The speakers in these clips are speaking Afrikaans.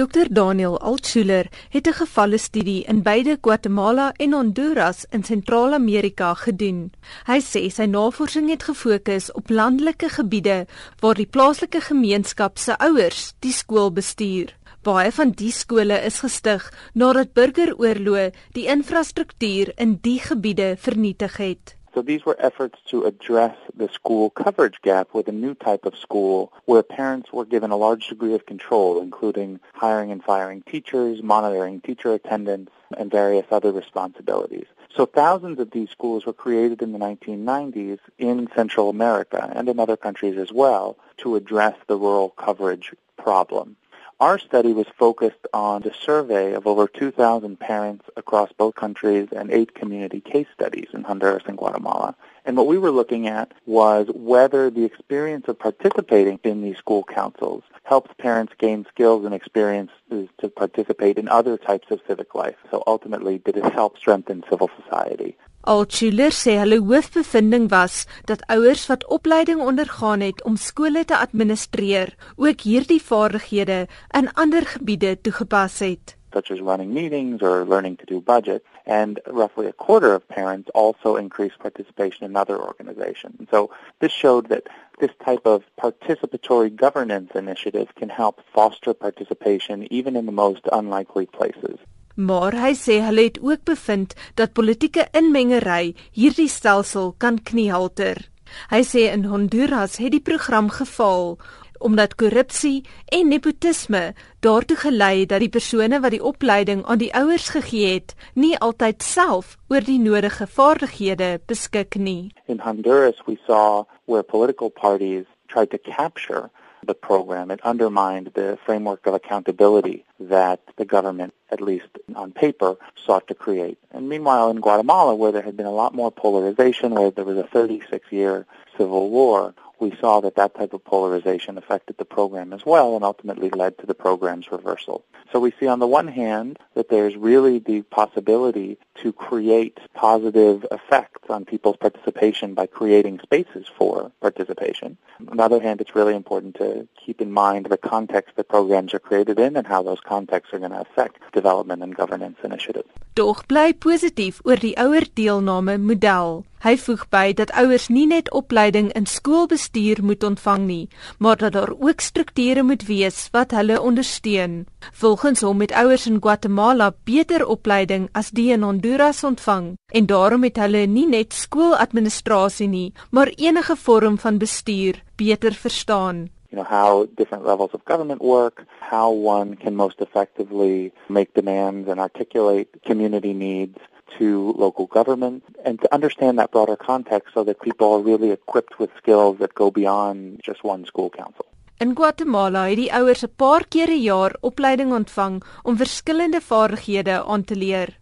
Dr Daniel Altschuler het 'n gevalle studie in beide Guatemala en Honduras in Sentraal-Amerika gedoen. Hy sê sy navorsing het gefokus op landelike gebiede waar die plaaslike gemeenskap se ouers die skool bestuur. Baie van die skole is gestig nadat burgeroorloë die infrastruktuur in die gebiede vernietig het. So these were efforts to address the school coverage gap with a new type of school where parents were given a large degree of control, including hiring and firing teachers, monitoring teacher attendance, and various other responsibilities. So thousands of these schools were created in the 1990s in Central America and in other countries as well to address the rural coverage problem. Our study was focused on the survey of over 2,000 parents across both countries and eight community case studies in Honduras and Guatemala. And what we were looking at was whether the experience of participating in these school councils helps parents gain skills and experiences to participate in other types of civic life. So ultimately, did it help strengthen civil society? Altschuler sê hulle hoofbevinding was dat ouers wat opleiding ondergaan het om skole te administreer, ook hierdie vaardighede in ander gebiede toegepas het such as running meetings or learning to do budget. And roughly a quarter of parents also increased participation in other organizations. And so this showed that this type of participatory governance initiative can help foster participation even in the most unlikely places. Maar hy sê hulle het ook bevind dat politieke inmengery hierdie stelsel kan kniehalter. Hy sê in Honduras het die program gefaal omdat korrupsie en nepotisme daartoe gelei dat die persone wat die opleiding aan die ouers gegee het, nie altyd self oor die nodige vaardighede beskik nie. In Honduras we saw where political parties tried to capture the program. It undermined the framework of accountability that the government, at least on paper, sought to create. And meanwhile, in Guatemala, where there had been a lot more polarization, where there was a 36-year civil war, we saw that that type of polarization affected the program as well and ultimately led to the program's reversal. So we see on the one hand that there's really the possibility to create positive effects on people's participation by creating spaces for participation. On the other hand, it's really important to keep in mind the context that programs are created in and how those contexts are going to affect development and governance initiatives. Tog bly positief oor die ouer deelname model. Hy voeg by dat ouers nie net opleiding in skoolbestuur moet ontvang nie, maar dat daar ook strukture moet wees wat hulle ondersteun. Volgens hom het ouers in Guatemala beter opleiding as die in Honduras ontvang en daarom het hulle nie net skooladministrasie nie, maar enige vorm van bestuur beter verstaan. you know, how different levels of government work, how one can most effectively make demands and articulate community needs to local government and to understand that broader context so that people are really equipped with skills that go beyond just one school council. In Guatemala het die ouers 'n paar keer 'n jaar opleiding ontvang om verskillende vaardighede aan te leer.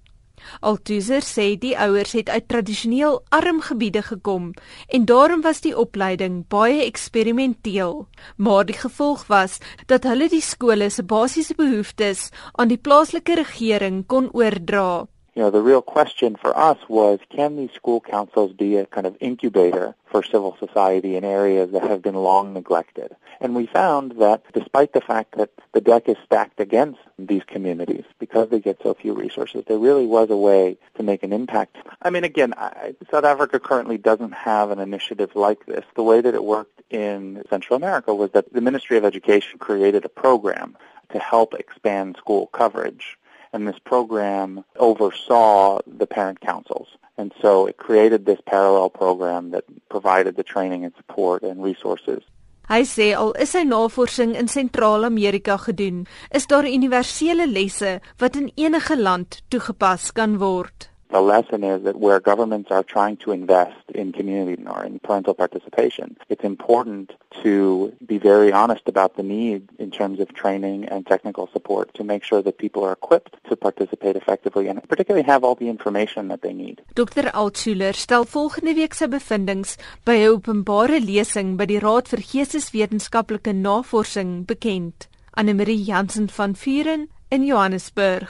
Altuser sê die ouers het uit tradisioneel arm gebiede gekom en daarom was die opleiding baie eksperimenteel, maar die gevolg was dat hulle die skole se basiese behoeftes aan die plaaslike regering kon oordra. You know, the real question for us was can these school councils be a kind of incubator for civil society in areas that have been long neglected? And we found that despite the fact that the deck is stacked against these communities because they get so few resources, there really was a way to make an impact. I mean, again, I, South Africa currently doesn't have an initiative like this. The way that it worked in Central America was that the Ministry of Education created a program to help expand school coverage and this program oversaw the parent councils. And so it created this parallel program that provided the training and support and resources. Hy sê al is sy navorsing in Sentraal-Amerika gedoen, is daar universele lesse wat in enige land toegepas kan word. The lesson is that where governments are trying to invest in community or in parental participation, it's important to be very honest about the need in terms of training and technical support to make sure that people are equipped to participate effectively and particularly have all the information that they need. Dr. Altschuler stel volgende week sy bevindinge by 'n openbare lesing by die Raad vir Geesteswetenskaplike Navorsing bekend. Anne Marie Jansen van Vuren in Johannesburg.